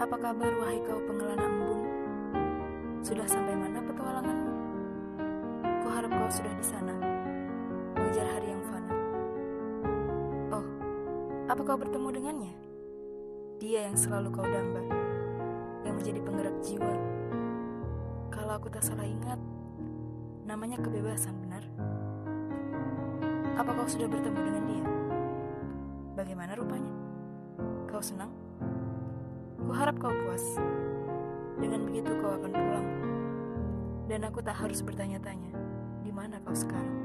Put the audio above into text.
Apa kabar wahai kau pengelana embun? Sudah sampai mana petualanganmu? Kuharap kau sudah di sana, mengejar hari yang fana. Oh, apa kau bertemu dengannya? Dia yang selalu kau damba, yang menjadi penggerak jiwa. Kalau aku tak salah ingat, namanya kebebasan, benar? Apa kau sudah bertemu dengan dia? Bagaimana rupanya? Kau senang? Kuharap kau puas. Dengan begitu kau akan pulang. Dan aku tak harus bertanya-tanya, di mana kau sekarang?